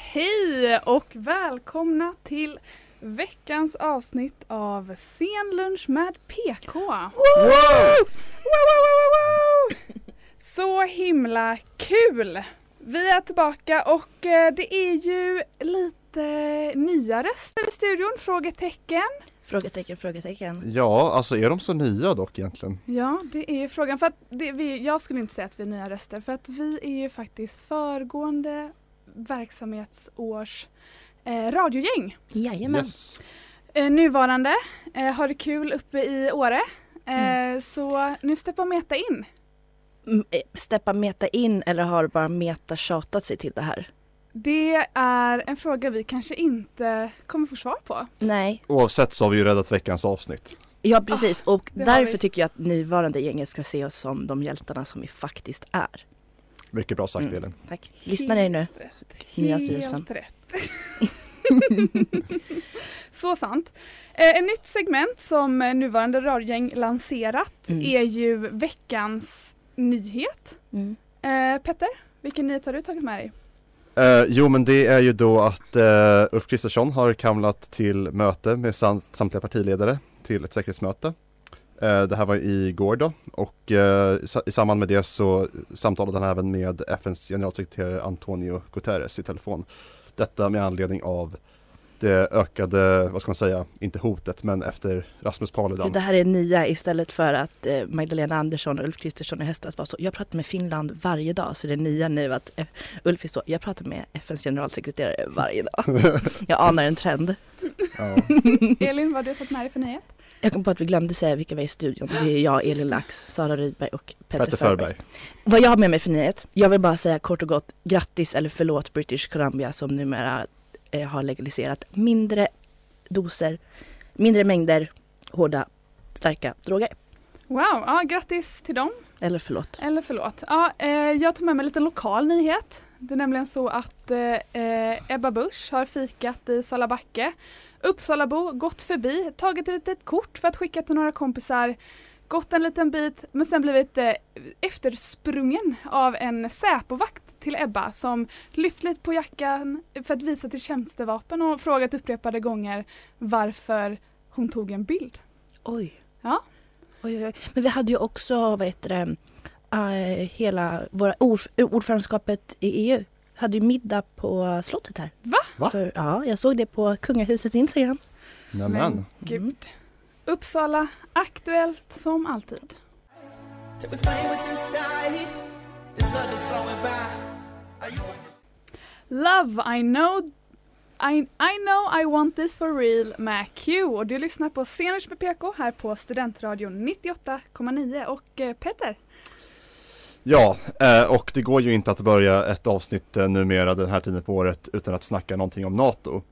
Hej och välkomna till veckans avsnitt av Scenlunch med PK. Wow! Wow, wow, wow, Så himla kul! Vi är tillbaka och eh, det är ju lite nya röster i studion, frågetecken. Frågetecken, frågetecken. Ja, alltså är de så nya dock egentligen? Ja, det är ju frågan. För att det, vi, jag skulle inte säga att vi är nya röster för att vi är ju faktiskt föregående verksamhetsårs eh, radiogäng. Jajamän. Yes. Eh, nuvarande eh, har det kul uppe i Åre. Eh, Så nu steppar Meta in. Mm, eh, Steppa meta in eller har bara meta tjatat sig till det här? Det är en fråga vi kanske inte kommer få svar på. Nej. Oavsett så har vi ju räddat veckans avsnitt. Ja precis och det har därför tycker jag att nuvarande gänget ska se oss som de hjältarna som vi faktiskt är. Mycket bra sagt Mm. Elin. Tack. Lyssna ni nu. Rätt. Nya styrelsen. Helt rätt. Så sant. Eh, ett nytt segment som eh, nuvarande radiogäng lanserat Mm. är ju veckans nyhet. Mm. Eh, Petter, vilken nyhet har du tagit med dig? Eh, jo men det är ju då att uh, Ulf Kristersson har kamlat till möte med sam- samtliga partiledare till ett säkerhetsmöte. Eh, det här var igår då och eh, i i samband med det så samtalade han även med FNs generalsekreterare Antonio Guterres i telefon. Detta med anledning av det ökade, vad ska man säga, inte hotet men efter Rasmus Paludan. Det här är nya istället för att eh, Magdalena Andersson och Ulf Kristersson i höstas var så. Jag pratar med Finland varje dag så det är nya nu att eh, Ulf är så. Jag pratar med FNs generalsekreterare varje dag. jag anar en trend. Ja. Elin, vad har du fått med dig för nyhet? Jag kom på att vi glömde säga vilka vi är i studion. Det är jag, Elin Lax, Sara Rydberg och Petter, Petter Förberg. Förberg. Vad jag har med mig för nyhet. Jag vill bara säga kort och gott grattis eller förlåt British Columbia som numera eh, har legaliserat mindre doser, mindre mängder hårda, starka droger. Wow, ja, grattis till dem. Eller förlåt. Eller förlåt. Ja, eh, jag tog med mig en liten lokal nyhet. Det är nämligen så att eh, Ebba Busch har fikat i Salabacke. Uppsalabo, gått förbi, tagit ett litet kort för att skicka till några kompisar. Gått en liten bit men sen blivit eh, eftersprungen av en Säpovakt till Ebba som lyft lite på jackan för att visa till tjänstevapen och frågat upprepade gånger varför hon tog en bild. Oj. Ja. Oj, oj. Men vi hade ju också, vad heter det, eh, hela våra ordf- ordförandeskapet i EU hade ju middag på slottet här. Va? Va? För, ja, jag såg det på kungahusets Instagram. Nämen. Gud. Uppsala, aktuellt som alltid. Love, I know I, I know I want this for real med Q och du lyssnar på Sceners med PK här på Studentradion 98,9 och eh, Peter, Ja, eh, och det går ju inte att börja ett avsnitt eh, numera den här tiden på året utan att snacka någonting om NATO.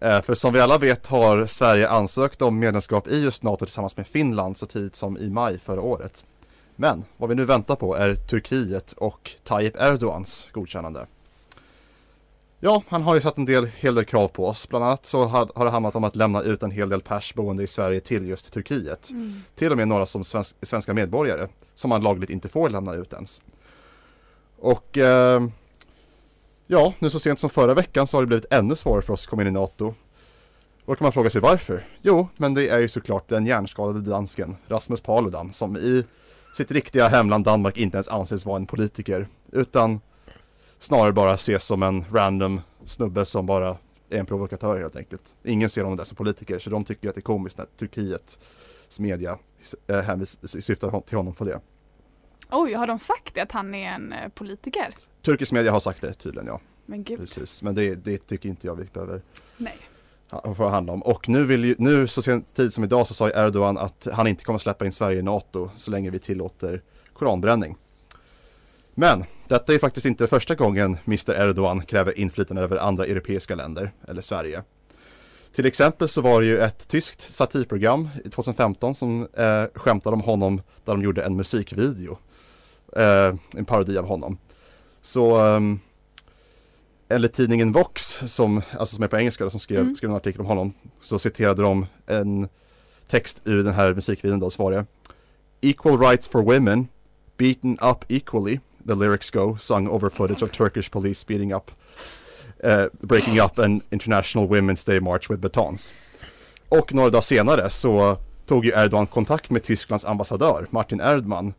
Eh, För som vi alla vet har Sverige ansökt om medlemskap i just NATO tillsammans med Finland så tidigt som i maj förra året. Men vad vi nu väntar på är Turkiet och Tayyip Erdogans godkännande. Ja, han har ju satt en del, hel del krav på oss. Bland annat så har, har det handlat om att lämna ut en hel del pers boende i Sverige till just Turkiet. Till och med några som svensk, svenska medborgare som man lagligt inte får lämna ut ens. Och eh, ja, nu så sent som förra veckan så har det blivit ännu svårare för oss att komma in i NATO. Och då kan man fråga sig varför? Jo, men det är ju såklart den hjärnskadade dansken Rasmus Paludan som i sitt riktiga hemland Danmark inte ens anses vara en politiker utan snarare bara ses som en random snubbe som bara är en provokatör helt enkelt. Ingen ser honom där som politiker så de tycker att det är komiskt när Turkiets media eh, hänvis- syftar till honom på det. Oj, har de sagt det att han är en eh, politiker? Turkisk media har sagt det tydligen ja. Men gud. Precis, men det, det tycker inte jag vi behöver Nej. ha- få handla om. Och nu vill ju, nu så sent tid som idag så sa Erdogan att han inte kommer släppa in Sverige i NATO så länge vi tillåter koranbränning. Men detta är faktiskt inte första gången Mr Erdogan kräver inflytande över andra europeiska länder eller Sverige. Till exempel så var det ju ett tyskt satirprogram i 2015 som eh, skämtade om honom där de gjorde en musikvideo. Eh, en parodi av honom. Så ehm, enligt tidningen Vox som, alltså som är på engelska som skrev, Mm. skrev en artikel om honom så citerade de en text ur den här musikvideon då så var det Equal rights for women beaten up equally the lyrics go sung over footage of Turkish police speeding up eh, breaking up an international women's day march with batons. Och några dagar senare så tog ju Erdogan kontakt med Tysklands ambassadör Martin Erdmann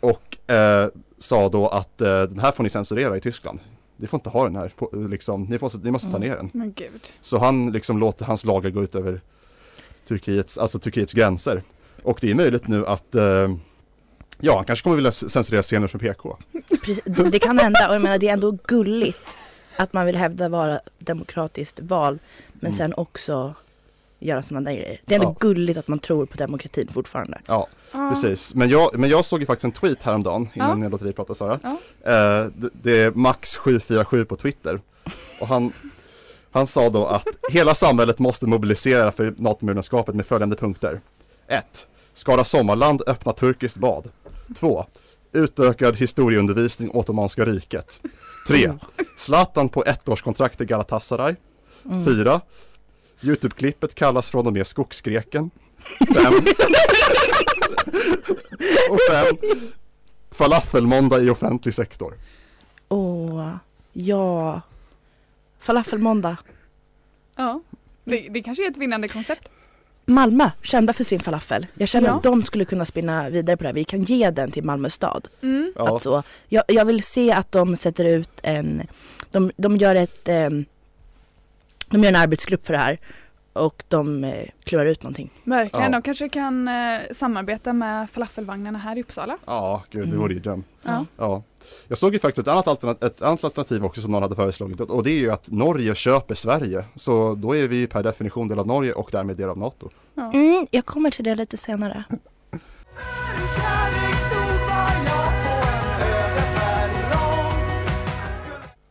och eh, sa då att eh, den här får ni censurera i Tyskland. Ni får inte ha den här, på, liksom, ni, måste, ni måste ta ner den. Men gud. Så han liksom låter hans lagar gå ut över Turkiets, alltså Turkiets gränser. Och det är möjligt nu att eh, Ja, han kanske kommer vilja censurera scener som PK. Precis, det det kan hända och jag menar det är ändå gulligt att man vill hävda vara demokratiskt val men Mm. sen också göra sådana där grejer. Det är ändå Ja. gulligt att man tror på demokratin fortfarande. Ja, Ja. precis. Men jag, men jag såg ju faktiskt en tweet häromdagen innan Ja. jag låter dig prata Sara. Ja. Eh, det, det är Max747 på Twitter. Och han, han sa då att hela samhället måste mobilisera för NATO-medlemskapet med följande punkter. 1. Skara Sommarland öppna turkiskt bad. 2. Utökad historieundervisning om Ottomanska riket. 3. Zlatan på ettårskontrakt i Galatasaray. Mm. 4. Youtube-klippet kallas från och med Skogsgreken. 5. och 5. Falafelmåndag i offentlig sektor. Åh, ja. Falafelmåndag. Ja. Det, det kanske är ett vinnande koncept. Malmö, kända för sin falafel. Jag känner Ja. att de skulle kunna spinna vidare på det här. Vi kan ge den till Malmö stad. Mm. Ja, Att så, jag, jag vill se att de sätter ut en, de, de gör ett, ehm, de gör en arbetsgrupp för det här och de eh, klurar ut någonting. Verkligen. Ja. De kanske kan eh, samarbeta med falafelvagnarna här i Uppsala. ja gud det Mm. vore ju dröm. Ja. Ja. Jag såg ju faktiskt ett annat, alternativ, ett annat alternativ också som någon hade föreslagit och det är ju att Norge köper Sverige. Så då är vi per definition del av Norge och därmed del av NATO. Ja. Mm, jag kommer till det lite senare.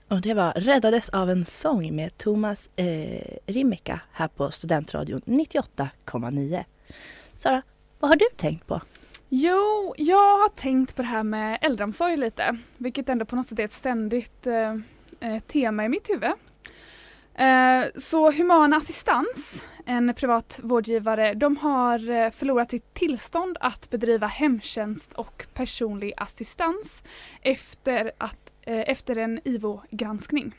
Och det var Räddades av en sång med Thomas eh, Rimeka här på Studentradion 98,9. Sara, vad har du tänkt på? Jo, jag har tänkt på det här med äldreomsorg lite, vilket ändå på något sätt är ett ständigt eh, eh tema i mitt huvud. Eh, så Humana Assistans, en privat vårdgivare, de har eh, förlorat sitt tillstånd att bedriva hemtjänst och personlig assistans efter, att, Eh, efter en IVO-granskning.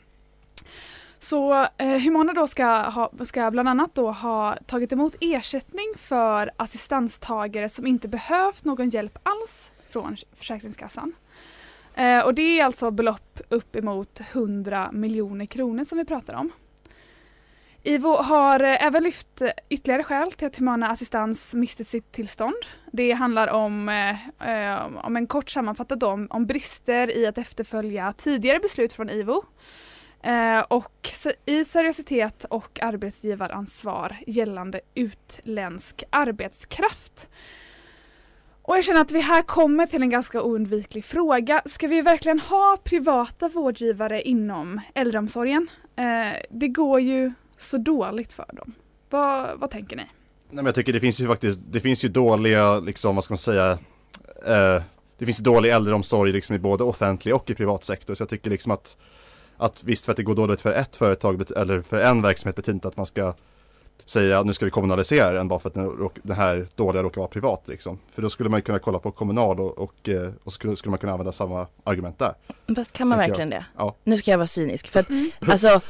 Så eh, Humana då ska, ha, ska bland annat då ha tagit emot ersättning för assistanstagare som inte behövt någon hjälp alls från Försäkringskassan. Eh, och det är alltså belopp upp emot 100 miljoner kronor som vi pratar om. IVO har eh, även lyft eh, ytterligare skäl till att Humana Assistans miste sitt tillstånd. Det handlar om, eh, eh, om en kort sammanfattat om, om brister i att efterfölja tidigare beslut från IVO Eh, och i seriositet och arbetsgivaransvar gällande utländsk arbetskraft. Och jag känner att vi här kommer till en ganska oundviklig fråga. Ska vi verkligen ha privata vårdgivare inom äldreomsorgen? Eh, det går ju så dåligt för dem. Vad, vad tänker ni? Nej, men jag tycker det finns ju faktiskt, det finns ju dåliga, liksom vad ska man säga, eh, det finns ju dålig äldreomsorg liksom i både offentlig och i privat sektor. Så jag tycker liksom att, att visst för att det går dåligt för ett företag eller för en verksamhet betyder inte att man ska säga nu ska vi kommunalisera den bara för att den, den här dåliga råkar vara privat liksom. För då skulle man ju kunna kolla på kommunal och, och, eh, och skulle, skulle man kunna använda samma argument där. Fast kan man verkligen det? Ja. Nu ska jag vara cynisk. För att Mm. alltså,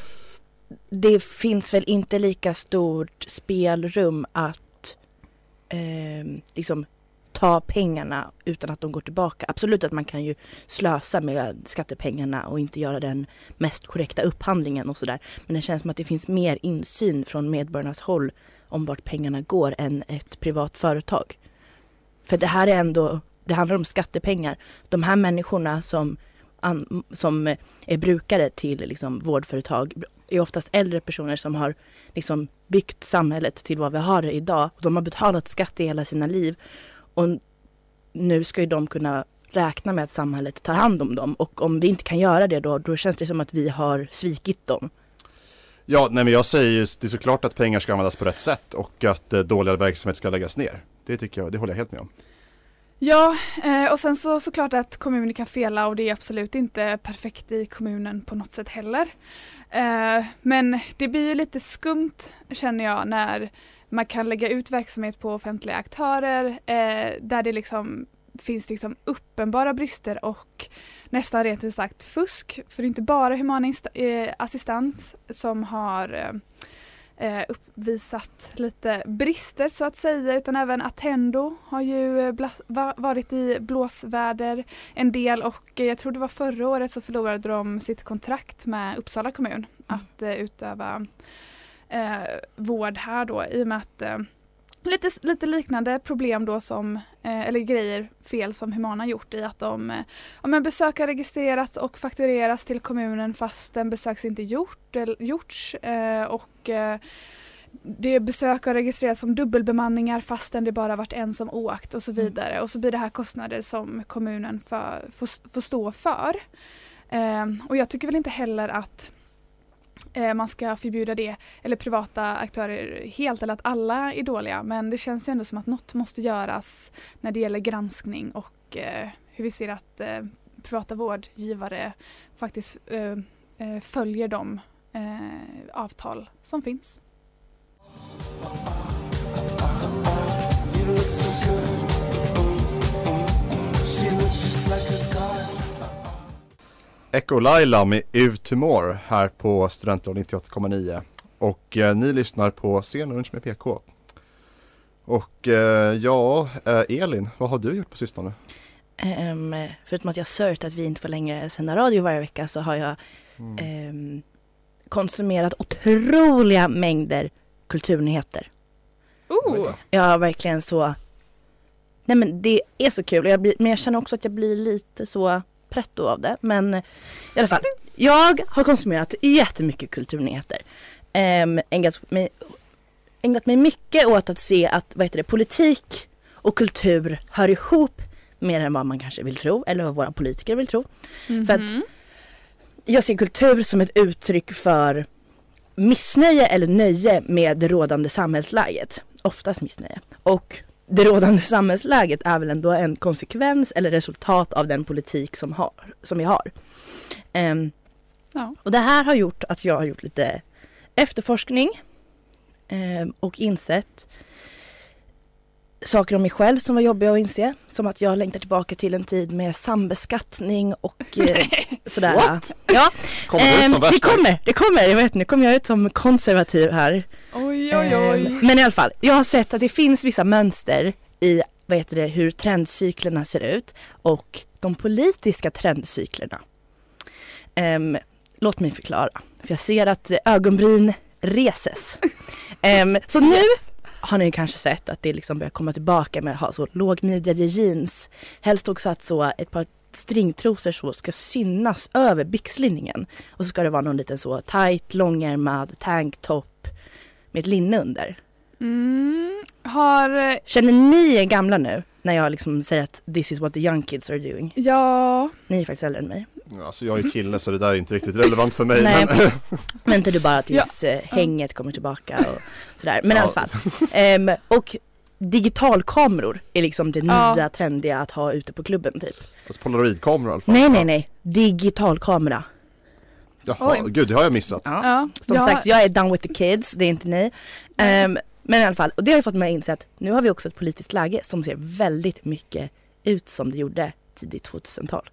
det finns väl inte lika stort spelrum att eh, liksom ta pengarna utan att de går tillbaka. Absolut att man kan ju slösa med skattepengarna och inte göra den mest korrekta upphandlingen och sådär. Men det känns som att det finns mer insyn från medborgarnas håll om vart pengarna går än ett privat företag. För det här är ändå det handlar om skattepengar. De här människorna som, an, som är brukare till liksom, vårdföretag är oftast äldre personer som har liksom, byggt samhället till vad vi har det idag. De har betalat skatt i hela sina liv och nu ska ju de kunna räkna med att samhället tar hand om dem och om vi inte kan göra det då, då känns det som att vi har svikit dem. Ja, nej men jag säger ju, det är såklart att pengar ska användas på rätt sätt och att eh, dåliga verksamhet ska läggas ner. Det tycker jag, det håller jag helt med om. Ja, eh, och sen så såklart att kommuner kan fela och det är absolut inte perfekt i kommunen på något sätt heller. Eh, men det blir ju lite skumt känner jag när man kan lägga ut verksamhet på offentliga aktörer eh, där det liksom finns liksom uppenbara brister och nästan rent ut sagt fusk. För det är inte bara human assistans som har uppvisat lite brister så att säga utan även Attendo har ju eh, varit i blåsväder en del och jag tror det var förra året så förlorade de sitt kontrakt med Uppsala kommun mm. att eh, utöva eh, vård här då i och med att lite, lite liknande problem då som, eh, eller grejer, fel som Humana gjort i att de, eh, om en besök har registrerats och faktureras till kommunen fast en besöks inte gjort, eller, gjorts eh, och det besök har registrerats som dubbelbemanningar fastän det bara varit en som åkt och så mm. vidare mm. och så blir det här kostnader som kommunen för, får, får stå för. Eh, och jag tycker väl inte heller att Eh, man ska förbjuda det eller privata aktörer helt eller att alla är dåliga men det känns ju ändå som att något måste göras när det gäller granskning och eh, hur vi ser att eh, privata vårdgivare faktiskt följer de avtal som finns. Echo Laila med Ut Humor här på Studentradion 98,9 och eh, ni lyssnar på Scenlunch med PK. Och eh, ja, eh, Elin, vad har du gjort på sistone? Um, förutom att jag sört att vi inte får längre sända radio varje vecka så har jag mm. um, konsumerat otroliga mängder kulturnyheter. Oh. Jag har verkligen så Nej men det är så kul, jag blir, men jag känner också att jag blir lite så pretto av det. Men i alla fall, jag har konsumerat jättemycket kulturnyheter. Um, ägnat, mig, ägnat mig mycket åt att se att vad heter det, politik och kultur hör ihop mer än vad man kanske vill tro eller vad våra politiker vill tro. Mm -hmm. För att mhm. jag ser kultur som ett uttryck för missnöje eller nöje med det rådande samhällsläget. Oftast missnöje. Och det rådande samhällsläget är väl ändå en konsekvens eller resultat av den politik som, har, som vi har. Um, ja. Och det här har gjort att jag har gjort lite efterforskning um, och insett saker om mig själv som var jobbiga att inse. Som att jag längtar tillbaka till en tid med sambeskattning och eh, sådär. What? Ja. Kommer um, det kommer, det kommer. Jag vet, nu kommer jag ut som konservativ här. Oj, oj, oj. Um, men i alla fall, jag har sett att det finns vissa mönster i vad heter det, hur trendcyklerna ser ut och de politiska trendcyklerna. Um, låt mig förklara, för jag ser att ögonbryn reses. Um, så nu yes har ni kanske sett att det liksom börjar komma tillbaka med att ha så lågmidjade jeans. Helst också att så ett par stringtrosor så ska synas över byxlinningen. Och så ska det vara någon liten så tight, långärmad tanktop med ett linne under. Mm, har... Känner ni er gamla nu? När jag liksom säger att this is what the young kids are doing. Ja. Ni är faktiskt äldre än mig. Alltså jag är kille så det där är inte riktigt relevant för mig. Nej. Men... Väntar du bara tills ja. Eh, hänget kommer tillbaka och sådär. Men ja. i alla fall. Um, och digitalkameror är liksom det nya ja. trendiga att ha ute på klubben typ. Alltså polaroidkameror i alla fall. Nej nej nej, digitalkamera. Jaha, Oj. gud det har jag missat. Ja. ja. Som ja. sagt, jag är done with the kids, det är inte ni. Um, men i alla fall, och det har ju fått mig att inse att nu har vi också ett politiskt läge som ser väldigt mycket ut som det gjorde tidigt 2000-tal.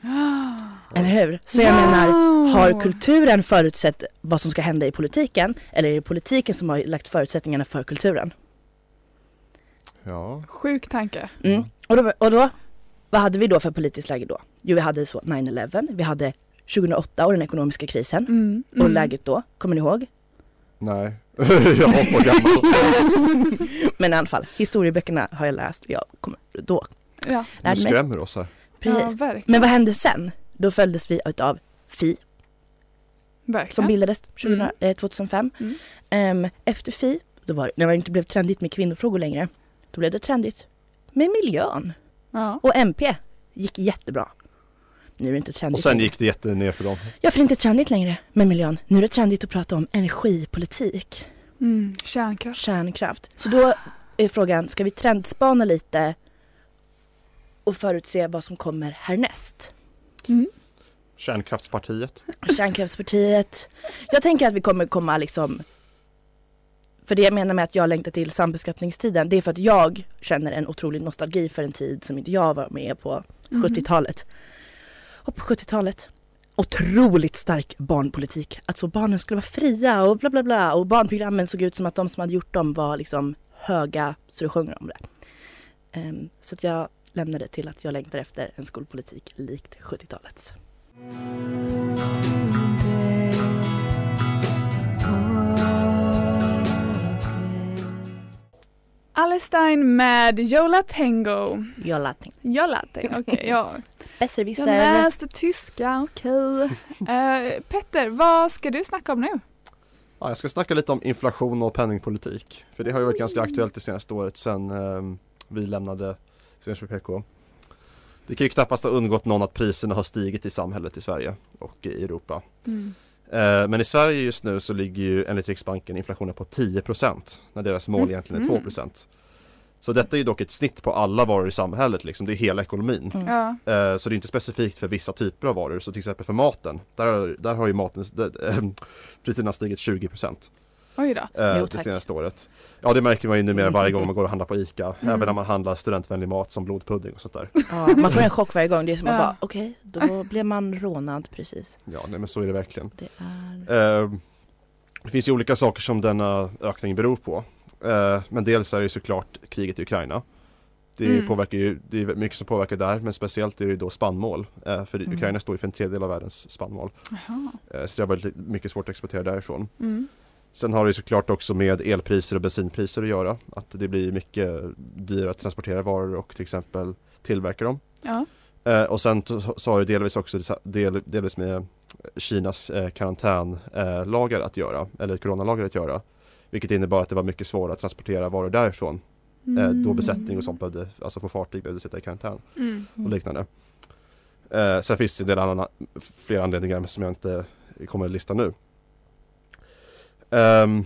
Eller hur? Så jag wow. menar, har kulturen förutsett vad som ska hända i politiken eller är det politiken som har lagt förutsättningarna för kulturen? Ja. Sjuk tanke. Mm. Och, då, och då, vad hade vi då för politiskt läge då? Jo, vi hade så 9-11, vi hade 2008 och den ekonomiska krisen. Mm. Mm. Och läget då, kommer ni ihåg? Nej, jag var på gammal. Men i alla fall, historieböckerna har jag läst, jag kommer då Ja, Du skrämmer oss här. ja Precis. verkligen. Men vad hände sen? Då följdes vi utav Fi som verkligen. bildades 2000, Mm. eh, 2005. Mm. Ehm, efter Fi, då var, när det inte blev trendigt med kvinnofrågor längre, då blev det trendigt med miljön. Ja. Och MP gick jättebra. Nu är det inte trendigt Och sen gick det jättener för dem. Ja, för det är inte trendigt längre med miljön. Nu är det trendigt att prata om energipolitik, Mm. Kärnkraft. kärnkraft. Så då är frågan, ska vi trendspana lite och förutse vad som kommer härnäst? Mm. Kärnkraftspartiet. Kärnkraftspartiet. Jag tänker att vi kommer komma liksom för det jag menar med att jag längtar till sambeskattningstiden det är för att jag känner en otrolig nostalgi för en tid som inte jag var med på Mhm. 70-talet. Och på 70-talet otroligt stark barnpolitik. Att så barnen skulle vara fria och bla bla bla och barnprogrammen såg ut som att de som hade gjort dem var liksom höga så det sjunger om det. Ehm, så att jag lämnade till att jag längtar efter en skolpolitik likt 70-talets. Alice Stein med Yola Tango. Jag lät Yola Tango, okej. ja. Jag Besserwisser. läste tyska, okej. Eh, Petter, vad ska du snacka om nu? Ja, jag ska snacka lite om inflation och penningpolitik. För det har ju varit ganska aktuellt det senaste året sedan ehm, vi lämnade Senast PK. Det kan ju knappast ha undgått någon att priserna har stigit i samhället i Sverige och i Europa. Mm. Eh, Men i Sverige just nu så ligger ju enligt Riksbanken inflationen på 10% när deras mål Mm. egentligen är Mm. 2%. Så detta är ju dock ett snitt på alla varor i samhället, liksom. det är hela ekonomin. Mm. Ja. Eh, Så det är inte specifikt för vissa typer av varor, så till exempel för maten, där, har- där har ju maten, äh, priserna stigit 20% Oj då. eh, Jo, det senaste året. Ja det märker man ju numera varje gång man går och handlar på ICA, Mm. även när man handlar studentvänlig mat som blodpudding och sånt där. Ja, man får en chock varje gång. Det är som att Ja. bara, okej, då blev man rånad precis. Ja nej, men så är det verkligen. Det är... Eh, det finns ju olika saker som denna ökning beror på. Eh, men dels är det såklart kriget i Ukraina. Det Mm. påverkar ju, det är mycket som påverkar där, men speciellt är det då spannmål. Eh, för Mm. Ukraina står ju för en tredjedel av världens spannmål. Eh, så det har varit mycket svårt att exportera därifrån. Mm. Sen har det såklart också med elpriser och bensinpriser att göra. Att det blir mycket dyrare att transportera varor och till exempel tillverka dem. Ja. Eh, och sen så har det delvis också del, delvis med Kinas eh, karantänlagar att göra, eller coronalagar att göra. Vilket innebar att det var mycket svårare att transportera varor därifrån. Eh, då besättning och sånt behövde, alltså på fartyg behövde sitta i karantän Mm. och liknande. Eh, sen finns det en del andra, fler anledningar som jag inte kommer att lista nu. Ehm,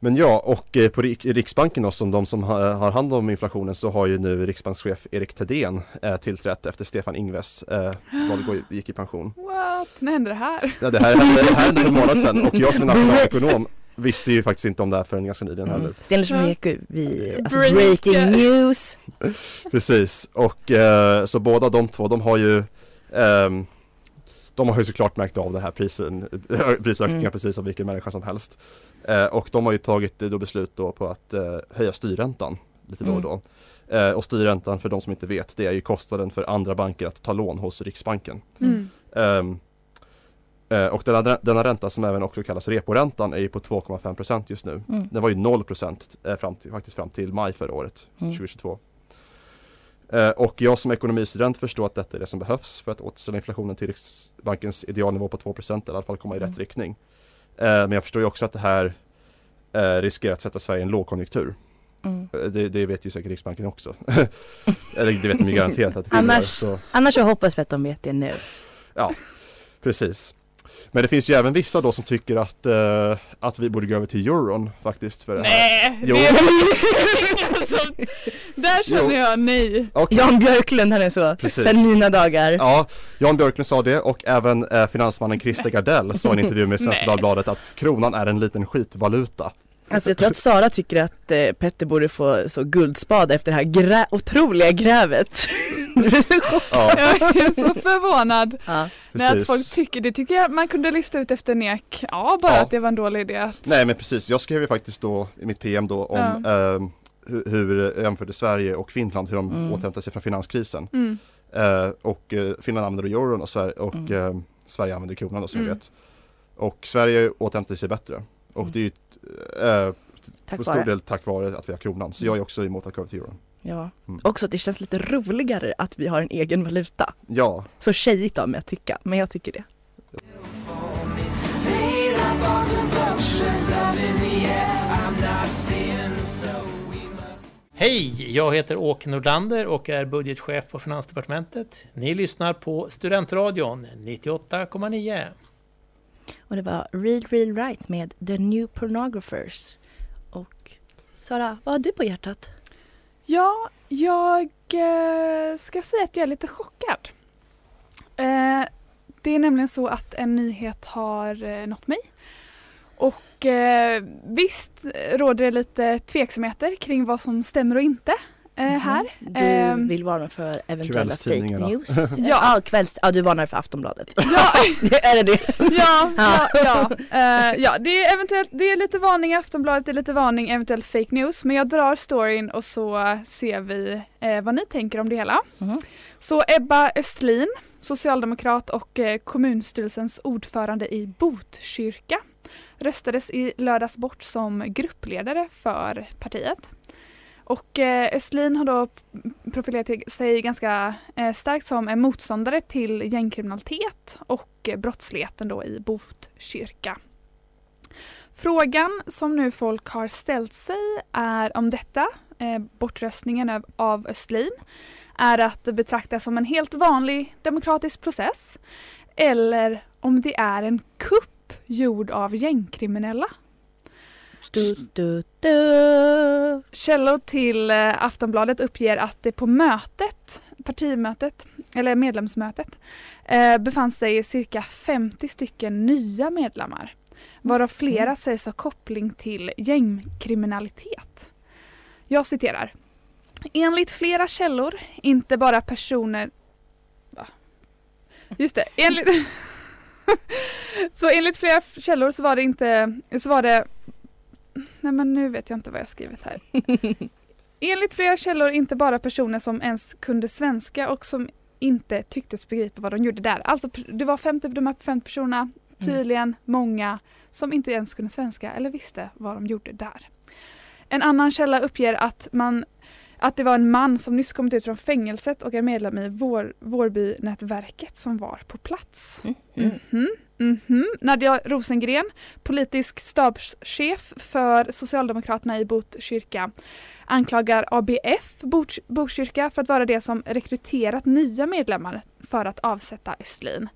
men ja, och eh, på Rik- Riksbanken då, som de som ha- har hand om inflationen så har ju nu riksbankschef Erik Thedéen eh, tillträtt efter Stefan Ingves eh, gick i pension. What? När hände det här? Ja, det här hände, det här hände för en månad sedan och jag som är nationalekonom visste ju faktiskt inte om det här förrän ganska nyligen heller. Mm. Stenlers Ja. Meku, vi, alltså Break. breaking news. Precis, och eh, så båda de två, de har ju ehm, De har ju såklart märkt av den här prisen, prisökningen Mm. precis som vilken människa som helst. Eh, och de har ju tagit eh, då beslut då på att eh, höja styrräntan lite då och då. Eh, och styrräntan för de som inte vet, det är ju kostnaden för andra banker att ta lån hos Riksbanken. Mm. Ehm, eh, och denna, denna ränta som även också kallas reporäntan är ju på 2,5% just nu. Mm. Den var ju 0% eh, fram till, faktiskt fram till maj förra året, Mm. 2022. Eh, och jag som ekonomistudent förstår att detta är det som behövs för att återställa inflationen till Riksbankens idealnivå på 2% eller i alla fall komma i Mm. rätt riktning. Eh, men jag förstår ju också att det här eh, riskerar att sätta Sverige i en lågkonjunktur. Mm. Det, det vet ju säkert Riksbanken också. eller det vet de ju garanterat att det kommer Annars- så Annars så hoppas vi att de vet det nu. Ja, precis. Men det finns ju även vissa då som tycker att, eh, att vi borde gå över till euron faktiskt för det här. Nej, Jo. det är alltså, Där känner Jo. jag nej. Okej. Jan Björklund han är så, Precis. sen mina dagar. Ja, Jan Björklund sa det och även eh, finansmannen Christer Gardell sa i en intervju med Svenska. Dagbladet att kronan är en liten skitvaluta. Alltså jag tror att Sara tycker att eh, Petter borde få så guldspad efter det här grä- otroliga grävet. Ja, Jag är så förvånad. ja. Nej, att folk tycker, det tycker jag man kunde lista ut efter en ek. Ja, bara Ja. att det var en dålig idé att... Nej men precis, jag skrev ju faktiskt då i mitt PM då om eh, hur, hur jämförde Sverige och Finland, hur de Mm. återhämtade sig från finanskrisen. Mm. Eh, och eh, Finland använder euron och, Sverige, och Mm. eh, Sverige använder kronan då som Mm. vi vet. Och Sverige återhämtar sig bättre. Och Mm. det är ju eh, Tack på stor vare. del tack vare att vi har kronan. Så jag är också emot att gå över till euron. Ja, Mm. också att det känns lite roligare att vi har en egen valuta. Ja, Så tjejigt av mig att tycka, men jag tycker det. Hej, jag heter Åke Nordlander och är budgetchef på Finansdepartementet. Ni lyssnar på Studentradion 98,9. Och det var Real Real Right med The New Pornographers. Och Sara, vad har du på hjärtat? Ja, jag eh, ska säga att jag är lite chockad. Eh, det är nämligen så att en nyhet har eh, nått mig. Och visst råder det lite tveksamheter kring vad som stämmer och inte eh, här. Du Ehm, vill varna för eventuella fake news? Ja. ja, kvälls... Ja, du varnar för Aftonbladet. Ja, är det det? ja, ja, ja. Eh, ja det, är eventuellt, det är lite varning i Aftonbladet, det är lite varning eventuellt fake news. Men jag drar storyn och så ser vi eh, vad ni tänker om det hela. Mhm. Så Ebba Östlin, socialdemokrat och eh, kommunstyrelsens ordförande i Botkyrka röstades i lördags bort som gruppledare för partiet. Och eh, Östlin har då profilerat sig ganska eh, starkt som en motståndare till gängkriminalitet och eh, brottsligheten då i Botkyrka. Frågan som nu folk har ställt sig är om detta, eh, bortröstningen av, av Östlin, är att betrakta som en helt vanlig demokratisk process eller om det är en kupp gjord av gängkriminella. Du, du, du. Källor till eh, Aftonbladet uppger att det på mötet, partimötet, eller medlemsmötet, eh, befann sig cirka 50 stycken nya medlemmar. Varav flera Mm. sägs ha koppling till gängkriminalitet. Jag citerar. Enligt flera källor, inte bara personer... Va? Just det, enligt... så enligt flera källor så var det inte... Så var det... Nej men nu vet jag inte vad jag skrivit här. Enligt flera källor inte bara personer som ens kunde svenska och som inte tycktes begripa vad de gjorde där. Alltså det var 50, de här 50 personerna, tydligen många som inte ens kunde svenska eller visste vad de gjorde där. En annan källa uppger att, man, att det var en man som nyss kommit ut från fängelset och är medlem i Vår, Vårbynätverket som var på plats. Mm. Mm -hmm. Nadja Rosengren, politisk stabschef för Socialdemokraterna i Botkyrka, anklagar ABF Bot- Botkyrka för att vara det som rekryterat nya medlemmar för att avsätta Östlin.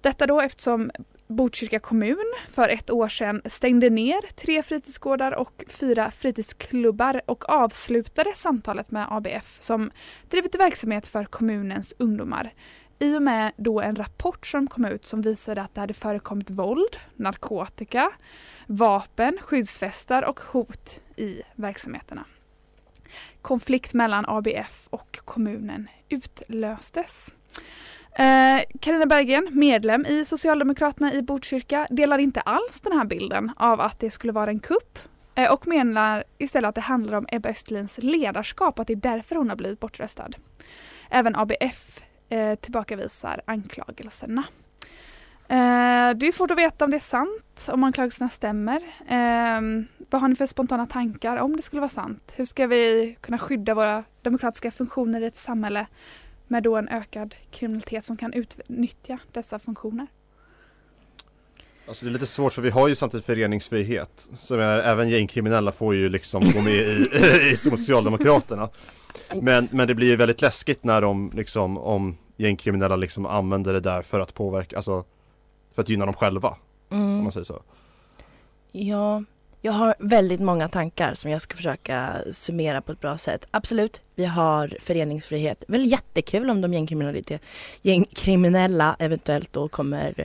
Detta då eftersom Botkyrka kommun för ett år sedan stängde ner tre fritidsgårdar och fyra fritidsklubbar och avslutade samtalet med ABF som drivit verksamhet för kommunens ungdomar i och med då en rapport som kom ut som visade att det hade förekommit våld, narkotika, vapen, skyddsvästar och hot i verksamheterna. Konflikt mellan ABF och kommunen utlöstes. Eh, Carina Berggren, medlem i Socialdemokraterna i Botkyrka, delar inte alls den här bilden av att det skulle vara en kupp eh, och menar istället att det handlar om Ebba Östlins ledarskap och att det är därför hon har blivit bortröstad. Även ABF eh, tillbakavisar anklagelserna. Eh, det är svårt att veta om det är sant, om anklagelserna stämmer. Eh, vad har ni för spontana tankar om det skulle vara sant? Hur ska vi kunna skydda våra demokratiska funktioner i ett samhälle med då en ökad kriminalitet som kan utnyttja dessa funktioner? Alltså det är lite svårt för vi har ju samtidigt föreningsfrihet. Så även gängkriminella får ju liksom gå med i, i Socialdemokraterna. Men, men det blir ju väldigt läskigt när de liksom, om gängkriminella liksom använder det där för att påverka, alltså för att gynna dem själva. Om Mm. man säger så. Ja, jag har väldigt många tankar som jag ska försöka summera på ett bra sätt. Absolut, vi har föreningsfrihet. Väl jättekul om de gängkriminella eventuellt då kommer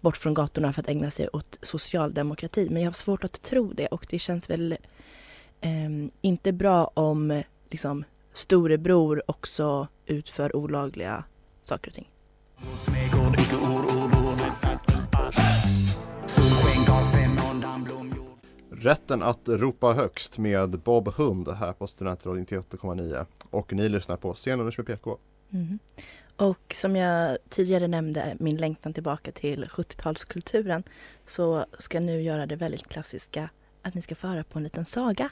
bort från gatorna för att ägna sig åt socialdemokrati. Men jag har svårt att tro det och det känns väl ehm, inte bra om liksom storebror också utför olagliga saker och ting. Rätten att ropa högst med Bob Hund här på Studentradion 98,9 och ni lyssnar på Scenlunch med PK. Mhm. Och som jag tidigare nämnde, min längtan tillbaka till 70-talskulturen, så ska jag nu göra det väldigt klassiska att ni ska få höra på en liten saga.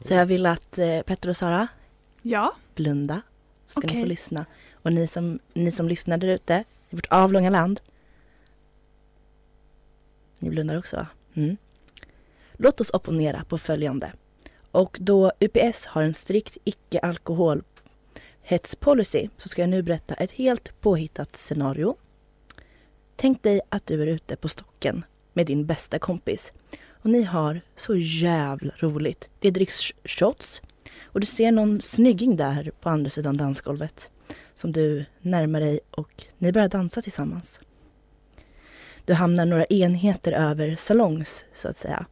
Så jag vill att eh, Petter och Sara, Ja. Blunda. Så ska ni Okej. få lyssna. Och ni som, ni som lyssnar där ute i vårt avlånga land. Ni blundar också va? Mm. Låt oss opponera på följande. Och då UPS har en strikt icke-alkoholhetspolicy så ska jag nu berätta ett helt påhittat scenario. Tänk dig att du är ute på stocken med din bästa kompis och ni har så jävla roligt. Det dricks shots och du ser någon snygging där på andra sidan dansgolvet som du närmar dig och ni börjar dansa tillsammans. Du hamnar några enheter över salongs, så att säga.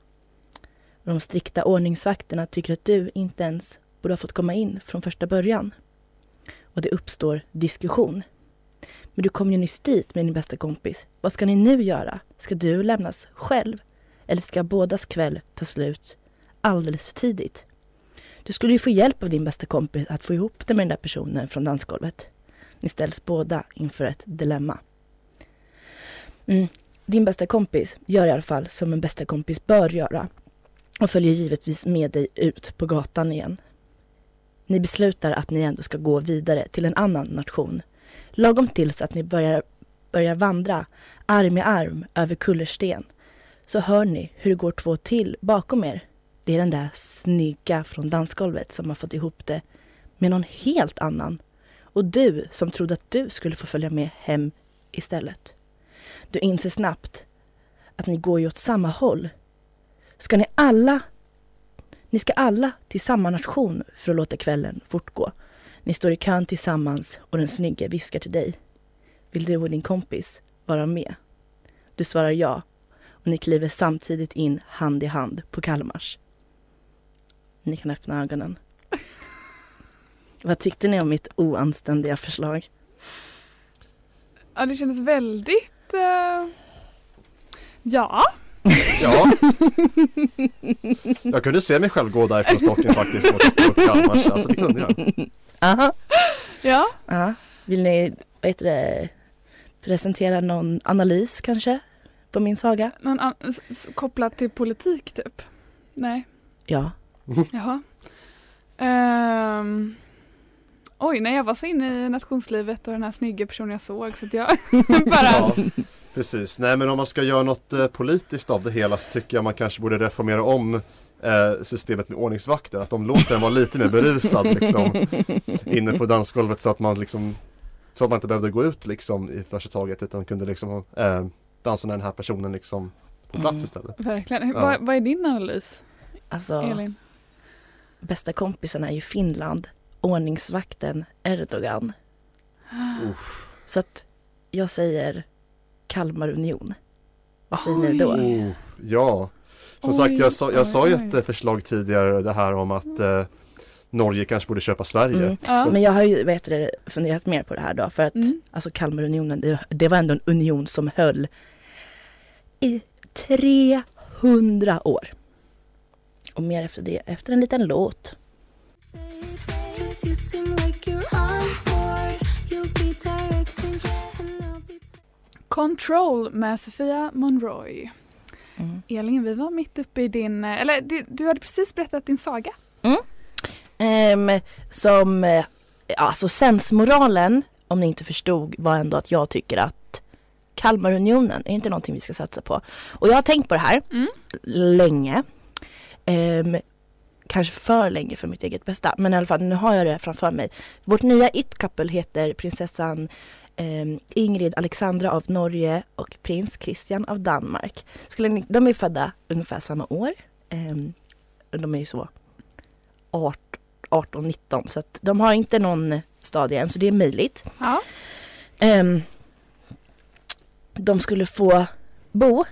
De strikta ordningsvakterna tycker att du inte ens borde ha fått komma in från första början. Och det uppstår diskussion. Men du kom ju nyss dit med din bästa kompis. Vad ska ni nu göra? Ska du lämnas själv? Eller ska bådas kväll ta slut alldeles för tidigt? Du skulle ju få hjälp av din bästa kompis att få ihop det med den där personen från dansgolvet. Ni ställs båda inför ett dilemma. Mm. Din bästa kompis gör i alla fall som en bästa kompis bör göra och följer givetvis med dig ut på gatan igen. Ni beslutar att ni ändå ska gå vidare till en annan nation. Lagom tills att ni börjar, börjar vandra arm i arm över kullersten så hör ni hur det går två till bakom er. Det är den där snygga från dansgolvet som har fått ihop det med någon helt annan. Och du som trodde att du skulle få följa med hem istället. Du inser snabbt att ni går ju åt samma håll. Ska ni alla... Ni ska alla till samma nation för att låta kvällen fortgå. Ni står i kön tillsammans och den snygge viskar till dig. Vill du och din kompis vara med? Du svarar ja och ni kliver samtidigt in hand i hand på Kalmars. Ni kan öppna ögonen. Vad tyckte ni om mitt oanständiga förslag? Ja, det kändes väldigt... eh, Ja. Ja. Jag kunde se mig själv gå därifrån stocken faktiskt mot, mot Kalmars. Alltså det kunde jag. Aha. Ja. Ja. Vill ni vad heter det, presentera någon analys kanske på min saga? Någon an- s- s- kopplat till politik typ? Nej. Ja. Jaha. Ehm, oj, nej jag var så inne i nationslivet och den här snygga personen jag såg så att jag bara... Ja, precis. Nej men om man ska göra något eh, politiskt av det hela så tycker jag man kanske borde reformera om eh, systemet med ordningsvakter. Att de låter en vara lite mer berusad liksom inne på dansgolvet så att man liksom så att man inte behövde gå ut liksom i första taget utan kunde liksom eh, dansa med den här personen liksom på plats Mm. istället. Verkligen. Ja. Vad, vad är din analys, Alltså, Elin? Bästa kompisen är ju Finland. Ordningsvakten Erdogan. Uff. Så att jag säger Kalmar Union. Vad säger ni då? Ja, som Oj, sagt jag sa, jag sa ju ett förslag tidigare det här om att eh, Norge kanske borde köpa Sverige. Mm. Ja. Men jag har ju vet du, funderat mer på det här då för att Mm. alltså Kalmarunionen det, det var ändå en union som höll i 300 år. Och mer efter det, efter en liten låt. Control med Sofia Monroy. Mm. Elin, vi var mitt uppe i din, eh, eller du, du hade precis berättat din saga. Ehm, som, eh, alltså sensmoralen, om ni inte förstod, var ändå att jag tycker att Kalmarunionen är inte någonting vi ska satsa på. Och jag har tänkt på det här Mm. länge. Ehm, kanske för länge för mitt eget bästa. Men i alla fall, nu har jag det framför mig. Vårt nya it-couple heter prinsessan ehm, Ingrid Alexandra av Norge och prins Christian av Danmark. Skulle ni, de är födda ungefär samma år. Ehm, de är ju så 18, 19 så att de har inte någon stadie än så det är möjligt. Ja. Ehm, de skulle få bo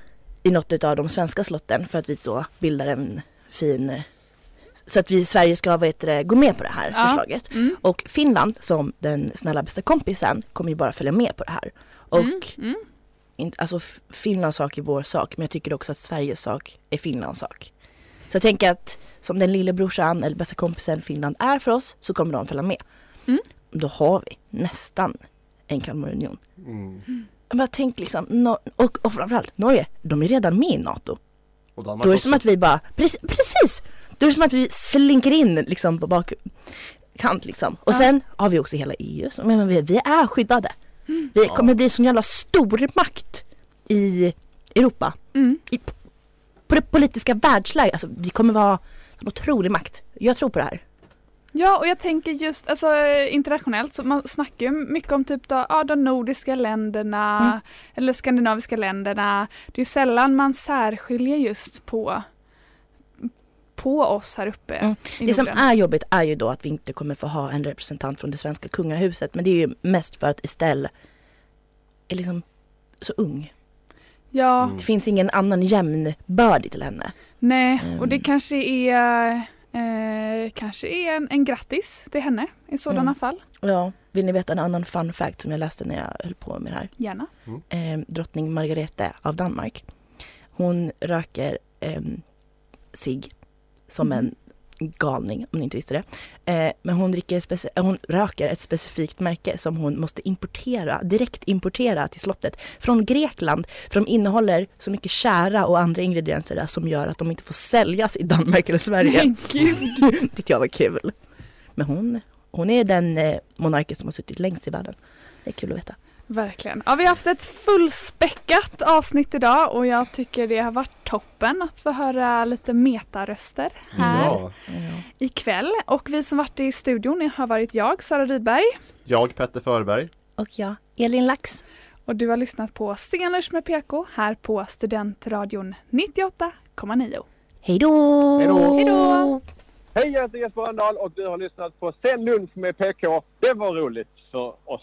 i något av de svenska slotten för att vi så bildar en fin så att vi i Sverige ska heter det, gå med på det här Ja. förslaget. Mm. Och Finland som den snälla bästa kompisen kommer ju bara följa med på det här. Och Mm. Mm. inte, alltså Finlands sak är vår sak men jag tycker också att Sveriges sak är Finlands sak. Så jag tänker att som den lillebrorsan eller bästa kompisen Finland är för oss så kommer de följa med. Mm. Då har vi nästan en Kalmarunion. Mm. Men jag tänk liksom, no- och, och framförallt Norge, de är redan med i NATO. Och Danmark Då är det också. som att vi bara, precis, precis! Då är det som att vi slinker in liksom på bak, kant liksom. Och sen har vi också hela EU. Så, men vi, vi är skyddade. Vi kommer bli sån jävla stormakt i Europa. Mm. I, på det politiska världsläget. Alltså vi kommer vara en otrolig makt. Jag tror på det här. Ja, och jag tänker just alltså, internationellt, så man snackar ju mycket om typ då, ja, de nordiska länderna Mm. eller skandinaviska länderna. Det är ju sällan man särskiljer just på, på oss här uppe Mm. Det som är jobbigt är ju då att vi inte kommer få ha en representant från det svenska kungahuset. Men det är ju mest för att Estelle är liksom så ung. Ja, Det finns ingen annan jämnbördig till henne. nej, och det Mm. kanske är eh, kanske är en, en grattis till henne i sådana Mm. fall. Ja, vill ni veta en annan fun fact som jag läste när jag höll på med det här? Gärna. Eh, drottning Margarete av Danmark. Hon röker eh, sig som Mhm. en galning om ni inte visste det. Eh, men hon, dricker eh, hon röker ett specifikt märke som hon måste importera, direkt importera till slottet från Grekland. För de innehåller så mycket kära och andra ingredienser där som gör att de inte får säljas i Danmark eller Sverige. Men gud. tyckte jag var kul. Men hon, hon är den eh, monarken som har suttit längst i världen. Det är kul att veta. Verkligen. Ja, vi har haft ett fullspäckat avsnitt idag och jag tycker det har varit toppen att få höra lite metaröster här Ja. ikväll. Och vi som varit i studion har varit jag, Sara Rydberg. Jag, Petter Förberg. Och jag, Elin Lax. Och du har lyssnat på Scenlunch med PK här på Studentradion 98,9. Hej då! Hej då! Hej då! Hej, jag heter Jesper Rönndahl och du har lyssnat på Sen lunch med PK. Det var roligt för oss.